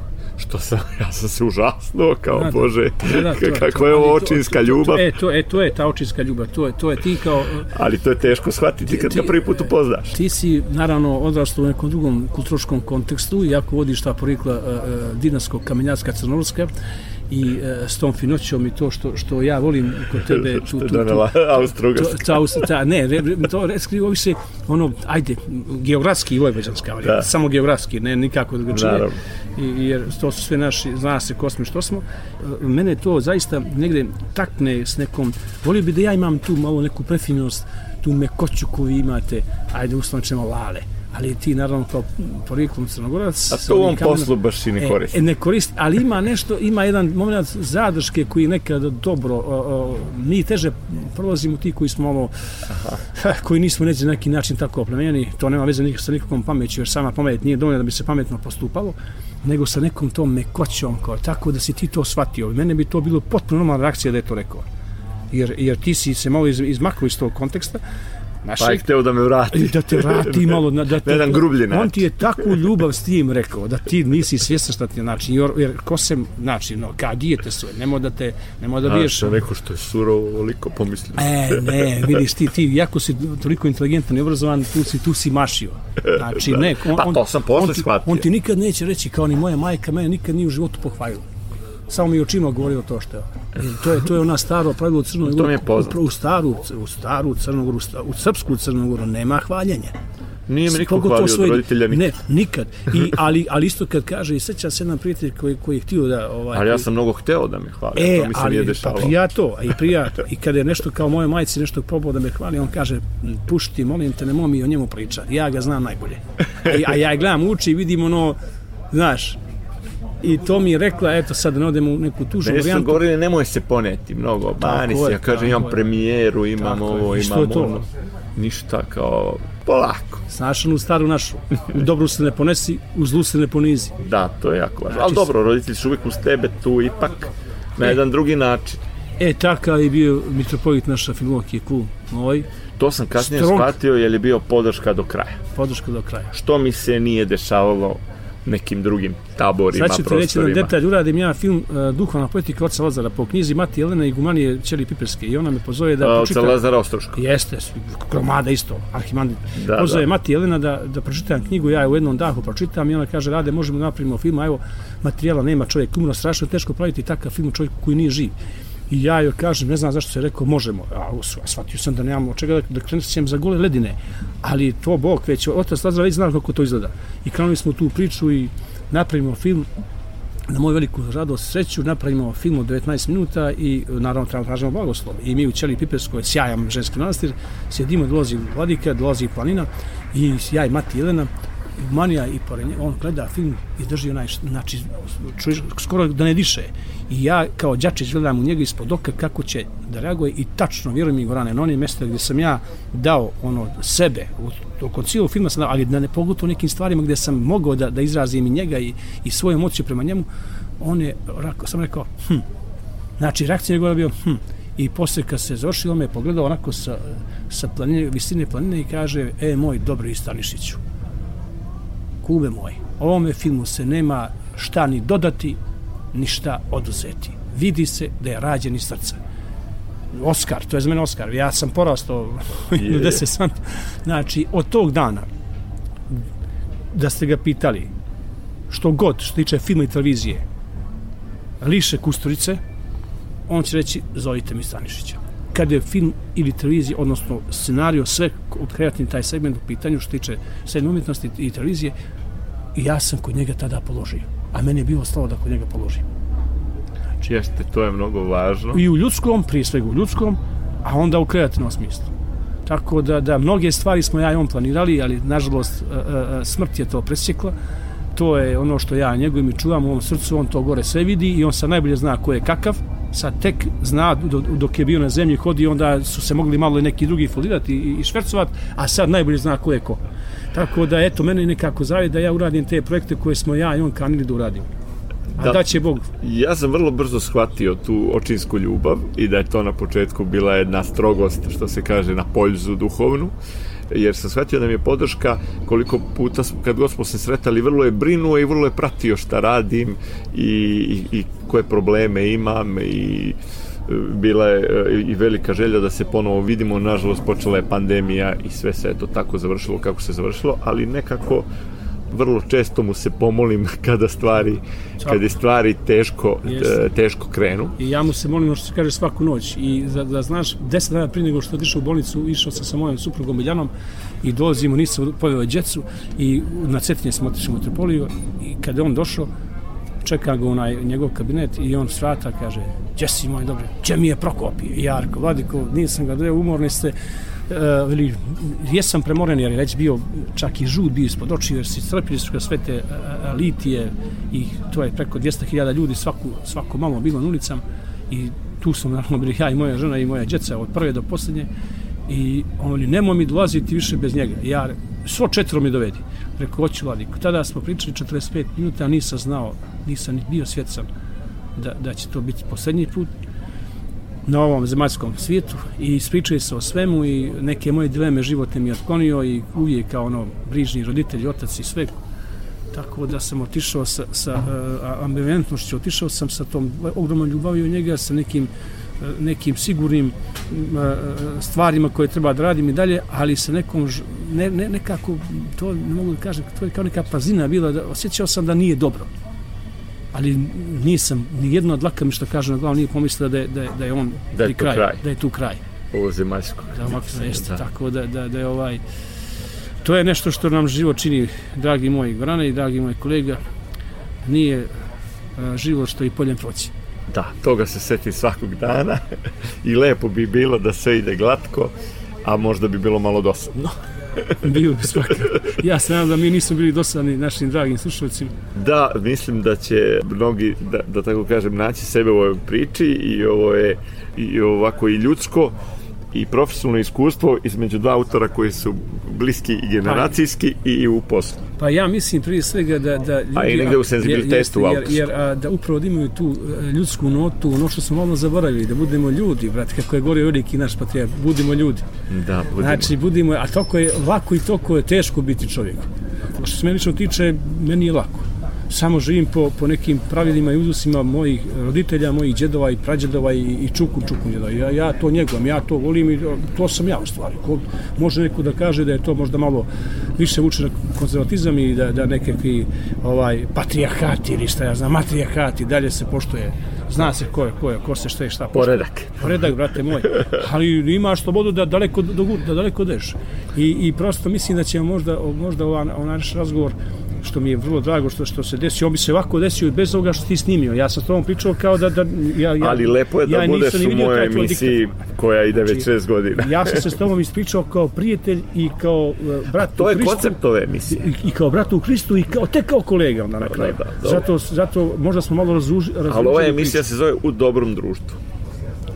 što sam, ja sam se užasno, kao da, bože, da, da, to, kakva je ovo očinska to, to, ljubav. E, to, e, to je ta očinska ljubav, to je, to je ti kao... Ali to je teško shvatiti kad ti, ga prvi put upoznaš. Ti si, naravno, odrastao u nekom drugom kulturoškom kontekstu, iako vodiš ta porikla uh, dinarskog kamenjacka crnorska, i uh, s tom finoćom i to što što ja volim kod tebe tu tu tu. Austrougarska ta ne re, to reskri ovi se ono ajde geografski i vojvođanska da. samo geografski ne nikako drugačije. I jer to su sve naši zna se ko smo što smo. E, mene to zaista negde takne s nekom volio bi da ja imam tu malo neku prefinost tu mekoću koju imate ajde uslovno lale ali ti naravno kao porijeklom crnogorac a to u ovom poslu baš i ne koristi. e, ne koristi, ali ima nešto ima jedan moment zadrške koji nekada dobro o, o, mi teže prolazimo ti koji smo ovo Aha. koji nismo neđe neki način tako oplemenjeni. To nema veze nikak sa nikakvom pameću jer sama pamet nije dovoljna da bi se pametno postupalo nego sa nekom tom mekoćom kao, tako da si ti to shvatio. Mene bi to bilo potpuno normalna reakcija da je to rekao. Jer, jer ti si se malo iz, izmaklo iz tog konteksta Naši, pa je hteo da me vrati. Da te vrati malo. Na, da te, jedan grublji On ti je takvu ljubav s tim rekao, da ti nisi svjesna šta ti je, znači, jer, jer ko se, znači, no, kad dijete svoje, nemo da te, nemo da biješ. Znaš, neko što je surovo, veliko pomislio. E, ne, vidiš ti, ti, jako si toliko inteligentan i obrazovan, tu si, tu si mašio. Znači, ne, on, pa to sam posle on, shvatio. On ti nikad neće reći, kao ni moja majka, mene nikad nije u životu pohvalila samo mi očima govorio to što je. To je to je ona staro pravilo u Crnoj Gori. To poznato. U staru u staru Crnogoru, u srpsku Crnogoru nema hvaljenja. Nije mi niko hvalio svoj... od roditelja nikad. Ne, nikad. I, ali, ali isto kad kaže, i seća se jedan prijatelj koji, koji je htio da... Ovaj, ali ja sam mnogo hteo da me hvali, e, to mi se ali, nije dešavalo. Pa prija to, i prija to. I kada je nešto kao moje majci nešto probao da me hvali, on kaže, pušti, molim te, nemoj mi o njemu pričati. Ja ga znam najbolje. A, a ja gledam uči i vidim ono, znaš, i to mi je rekla, eto sad ne odemo u neku tužu varijantu. Ne su govorili, nemoj se poneti mnogo, bani se, ja kažem, imam premijeru, imam tako ovo, imam to? ono. Ništa kao, polako. Znaš onu staru našu, u dobru se ne ponesi, u zlu se ne ponizi. Da, to je jako važno. Znači, Ali dobro, roditelji su uvijek uz tebe tu ipak, na e, jedan drugi način. E, takav je bio mitropolit naša filmovki kum moj. To sam kasnije Strog. shvatio jer je bio podrška do kraja. Podrška do kraja. Što mi se nije dešavalo nekim drugim taborima, Sad ću ti reći jedan prostorima. detalj, uradim ja film uh, Duhovna politika oca Lazara po knjizi Mati Jelena i Gumanije Ćeli Piperske i ona me pozove da. Oca Lazara Ostroška. Jeste, gromada isto, Arhimandrit. Da, Pozove da. Mati Jelena da, da pročitam knjigu, ja je u jednom dahu pročitam i ona kaže, rade, možemo da napravimo film, a evo, materijala nema čovjek, umro strašno teško praviti takav film čovjek koji nije živ. I ja joj kažem, ne znam zašto se rekao, možemo, a, us- a shvatio sam da nemamo od čega da, da krenem za gole ledine, ali to Bog već, otac Lazara već zna kako to izgleda. I krenuli smo tu priču i napravimo film na moju veliku radost, sreću, napravimo film od 19 minuta i naravno trebamo tražimo blagoslov. I mi u Ćeli Piperskoj, sjajan ženski manastir, sjedimo, dolazi vladika, dolazi planina i ja i mati Jelena, Manija i pored nje, on gleda film i drži onaj, znači, čuješ, skoro da ne diše. I ja kao đačić gledam u njega ispod oka kako će da reaguje i tačno, vjerujem mi Gorane, na onim mjestima gdje sam ja dao ono sebe, oko cijelog filma sam dao, ali da ne pogotovo nekim stvarima gdje sam mogao da, da izrazim i njega i, i svoje emociju prema njemu, on je, rako, sam rekao, hm, znači reakcija njegova je bio, hm, i posle kad se završio, on me je pogledao onako sa, sa planine, visine planine i kaže, e, moj dobri Stanišiću, kume moj, ovome filmu se nema šta ni dodati, ni šta oduzeti. Vidi se da je rađen iz srca. Oskar, to je za mene Oskar. Ja sam porastao Je. 10 sam. Znači, od tog dana da ste ga pitali što god što tiče filma i televizije liše Kusturice, on će reći zovite mi Stanišića. Kad je film ili televizija, odnosno scenario, sve kreativni taj segment u pitanju što tiče srednje umjetnosti i televizije, i ja sam kod njega tada položio. A meni je bilo stalo da kod njega položim. Jeste, to je mnogo važno. I u ljudskom, prije svega u ljudskom, a onda u kreativnom smislu. Tako da, da mnoge stvari smo ja i on planirali, ali nažalost e, e, e, smrt je to presjekla. To je ono što ja njegovim i čuvam u ovom srcu, on to gore sve vidi i on sad najbolje zna ko je kakav. Sad tek zna do- dok je bio na zemlji hodi, onda su se mogli malo i neki drugi folirati i, i švercovat, a sad najbolje zna ko je ko. Tako da, eto, mene nekako zavi da ja uradim te projekte koje smo ja i on kanili da uradimo. A Da. da. će Bog. Ja sam vrlo brzo shvatio tu očinsku ljubav i da je to na početku bila jedna strogost, što se kaže, na poljzu duhovnu jer sam shvatio da mi je podrška koliko puta, kad god smo se sretali, vrlo je brinuo i vrlo je pratio šta radim i, i, i koje probleme imam i bila je e, i velika želja da se ponovo vidimo, nažalost počela je pandemija i sve se eto tako završilo kako se završilo, ali nekako vrlo često mu se pomolim kada stvari kada stvari teško Jeste. e, teško krenu I ja mu se molim, ono što se kaže, svaku noć. I da, da znaš, deset dana prije nego što je otišao u bolnicu, išao sam sa mojom suprugom Biljanom i dolazimo, nisam poveo djecu i na Cetinje smo otišli u Metropoliju i kada je on došao, čeka ga onaj njegov kabinet i on svrata kaže, gdje si moj dobro, gdje mi je prokopio, Jarko, Vladiko, nisam ga deo, umorni ste, Uh, veli, jesam premoren jer je već bio čak i žud bio ispod očiju jer si crpili su ga sve te uh, litije i to je preko 200.000 ljudi svaku, svako malo bilo na ulicama i tu sam naravno bili ja i moja žena i moja djeca od prve do posljednje i on veli, nemoj mi dolaziti više bez njega. Ja, svo četvro mi dovedi preko hoću tada smo pričali 45 minuta a nisam znao nisam bio svjecan da, da će to biti posljednji put na ovom zemaljskom svijetu. I ispričaju se o svemu i neke moje dileme životne mi je otklonio i uvijek kao ono brižni roditelj, otac i sve. Tako da sam otišao sa, sa uh, ambivalentnošću, otišao sam sa tom ogromnom ljubavlju u njega, sa nekim uh, nekim sigurnim stvarima koje treba da radim i dalje, ali sa nekom, ne, ne, nekako, to ne mogu da kažem, to je kao neka pazina bila, da osjećao sam da nije dobro ali nisam, ni jedna dlaka mi što kaže na glavu nije pomislila da je, da je, da je on Da je pri to kraju, kraj. da je tu kraj. ovo zemaljsko Da, ovako jeste, Da. tako da, da, da je ovaj to je nešto što nam život čini dragi moji Gorane i dragi moji kolega nije a, život što i poljem proći da, toga se seti svakog dana. I lepo bi bilo da sve ide glatko a možda bi bilo malo dosadno. Bio bi svaka ja se nadam da mi nismo bili dosadni našim dragim slušalcima. Da, mislim da će mnogi, da, da tako kažem, naći sebe u ovoj priči i ovo je i ovako i ljudsko i profesionalno iskustvo između dva autora koji su bliski i generacijski pa, i u poslu. Pa ja mislim prije svega da... da ljudi, a i negde u senzibilitetu jer, jer, jer a, da upravo da imaju tu e, ljudsku notu, ono što smo malo zaboravili, da budemo ljudi, brate, kako je govorio veliki naš patrijat, budimo ljudi. Da, budimo. Znači, budimo, a toko je lako i toko je teško biti čovjek. Što se meni što tiče, meni je lako samo živim po, po nekim pravilima i uzusima mojih roditelja, mojih džedova i prađedova i, i čuku čuku džedova. Ja, ja to njegujem, ja to volim i to sam ja u stvari. Ko, može neko da kaže da je to možda malo više vuče na konzervatizam i da, da nekakvi ovaj, patrijarhati ili šta ja znam, matrijarhati dalje se poštoje zna se ko je, ko je, ko se šta je šta. Poredak. Poredak, brate moj. Ali imaš slobodu da daleko, da daleko deš. I, I prosto mislim da će možda, možda ovaj, ovaj naš razgovor što mi je vrlo drago što što se desio, on bi se ovako desio bez ovoga što ti snimio. Ja sam s tobom pričao kao da, da ja, ja, Ali lepo je da ja budeš u mojoj emisiji koja ide već šest godina. ja sam se s tobom ispričao kao prijatelj i kao uh, brat to je koncept ove emisije. I, I, kao brat u Kristu i kao, te kao kolega onda na kraju. Da, da, zato, zato možda smo malo razužili. Ali ova emisija priču. se zove U dobrom društvu.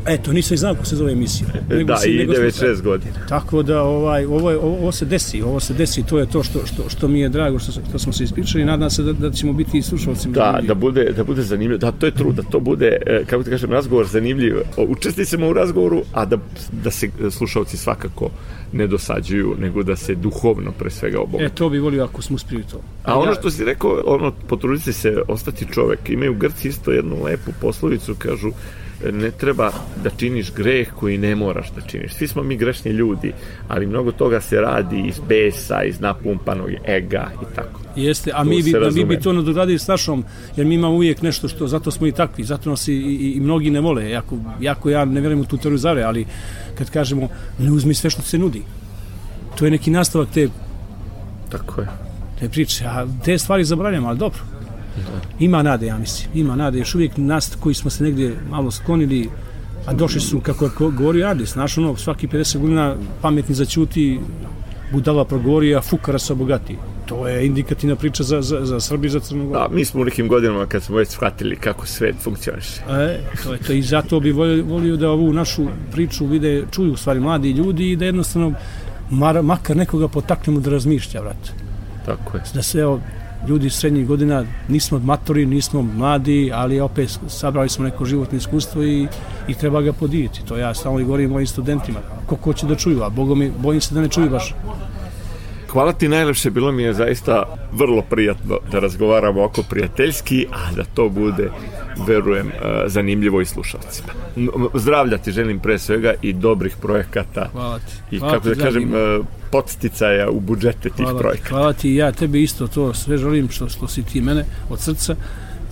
Eto, nisam i znao kako se zove emisija. Nego da, si, ide nego već šest godina. Tako da, ovaj, ovo, je, ovo, ovo, se desi, ovo se desi, to je to što, što, što mi je drago, što, što smo se ispričali i nadam se da, da ćemo biti i slušalcima. Da, da bude, da bude zanimljivo, da, to je trud, da to bude, e, kako ti kažem, razgovor zanimljiv. Učesticamo u razgovoru, a da, da se slušalci svakako ne dosađuju, nego da se duhovno pre svega obogati. E, to bi volio ako smo uspili to. A ono što si rekao, ono, potruditi se ostati čovek. Imaju Grci isto jednu lepu poslovicu, kažu, ne treba da činiš greh koji ne moraš da činiš. Svi smo mi grešni ljudi, ali mnogo toga se radi iz besa, iz napumpanog ega i tako. Jeste, a mi bi, da mi bi to nadogradili s našom, jer mi imamo uvijek nešto što, zato smo i takvi, zato nas i, i, i mnogi ne vole, jako, jako ja ne vjerujem u tu teoriju zare, ali kad kažemo, ne uzmi sve što se nudi. To je neki nastavak te... Tako je. Te priče, a te stvari zabranjamo, ali dobro. Ima nade, ja mislim. Ima nade. Još uvijek nas koji smo se negdje malo sklonili, a došli su, kako je govorio Adis, naš ono, svaki 50 godina pametni začuti, budala progovori, a fukara se obogati. To je indikativna priča za, za, za Srbi za Crnu Goru. A mi smo u nekim godinama kad smo već shvatili kako svet funkcioniše. E, to je to i zato bi volio, volio da ovu našu priču vide, čuju u stvari mladi ljudi i da jednostavno mar, makar nekoga potaknemo da razmišlja, vrat. Tako je. Da se evo, ljudi srednjih godina, nismo matori, nismo mladi, ali opet sabrali smo neko životno iskustvo i, i treba ga podijeti. To ja stalno i govorim mojim studentima. Ko ko će da čuju, a Bogo mi, bojim se da ne čuju baš. Hvala ti najlepše, bilo mi je zaista vrlo prijatno da razgovaramo oko prijateljski, a da to bude, verujem, e, zanimljivo i slušalcima. Zdravlja ti želim pre svega i dobrih projekata. Hvala ti. I hvala kako ti, da kažem, e, podsticaja u budžete tih hvala projekata. Hvala ti, ja tebi isto to sve želim što, što si ti mene od srca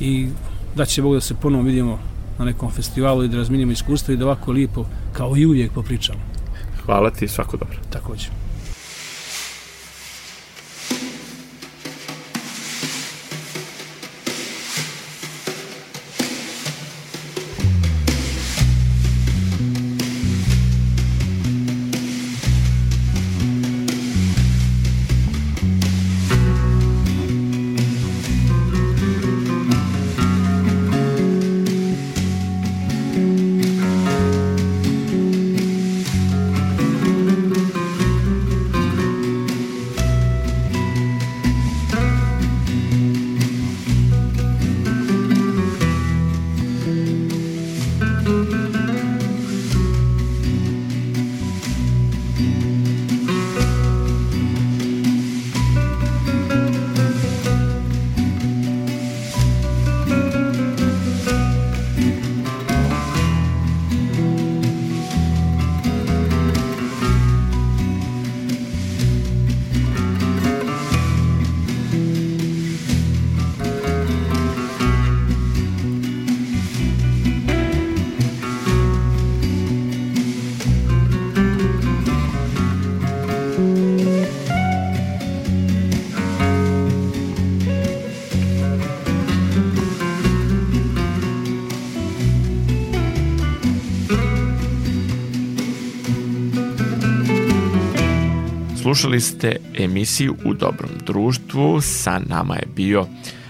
i da će Bog da se ponovo vidimo na nekom festivalu i da razminimo iskustvo i da ovako lijepo, kao i uvijek, popričamo. Hvala ti, svako dobro. Također. Slušali ste emisiju U dobrom društvu. Sa nama je bio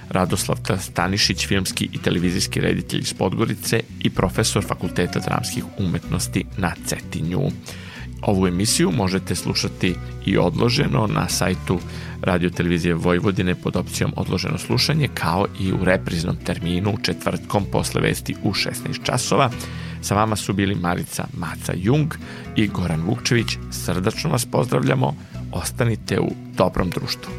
Radoslav Stanišić, filmski i televizijski reditelj iz Podgorice i profesor Fakulteta dramskih umetnosti na Cetinju. Ovu emisiju možete slušati i odloženo na sajtu Radio Televizije Vojvodine pod opcijom odloženo slušanje kao i u repriznom terminu četvrtkom posle vesti u 16 časova. Sa vama su bili Marica Maca Jung i Goran Vukčević. Srdačno vas pozdravljamo. Ostanite u dobrom društvu.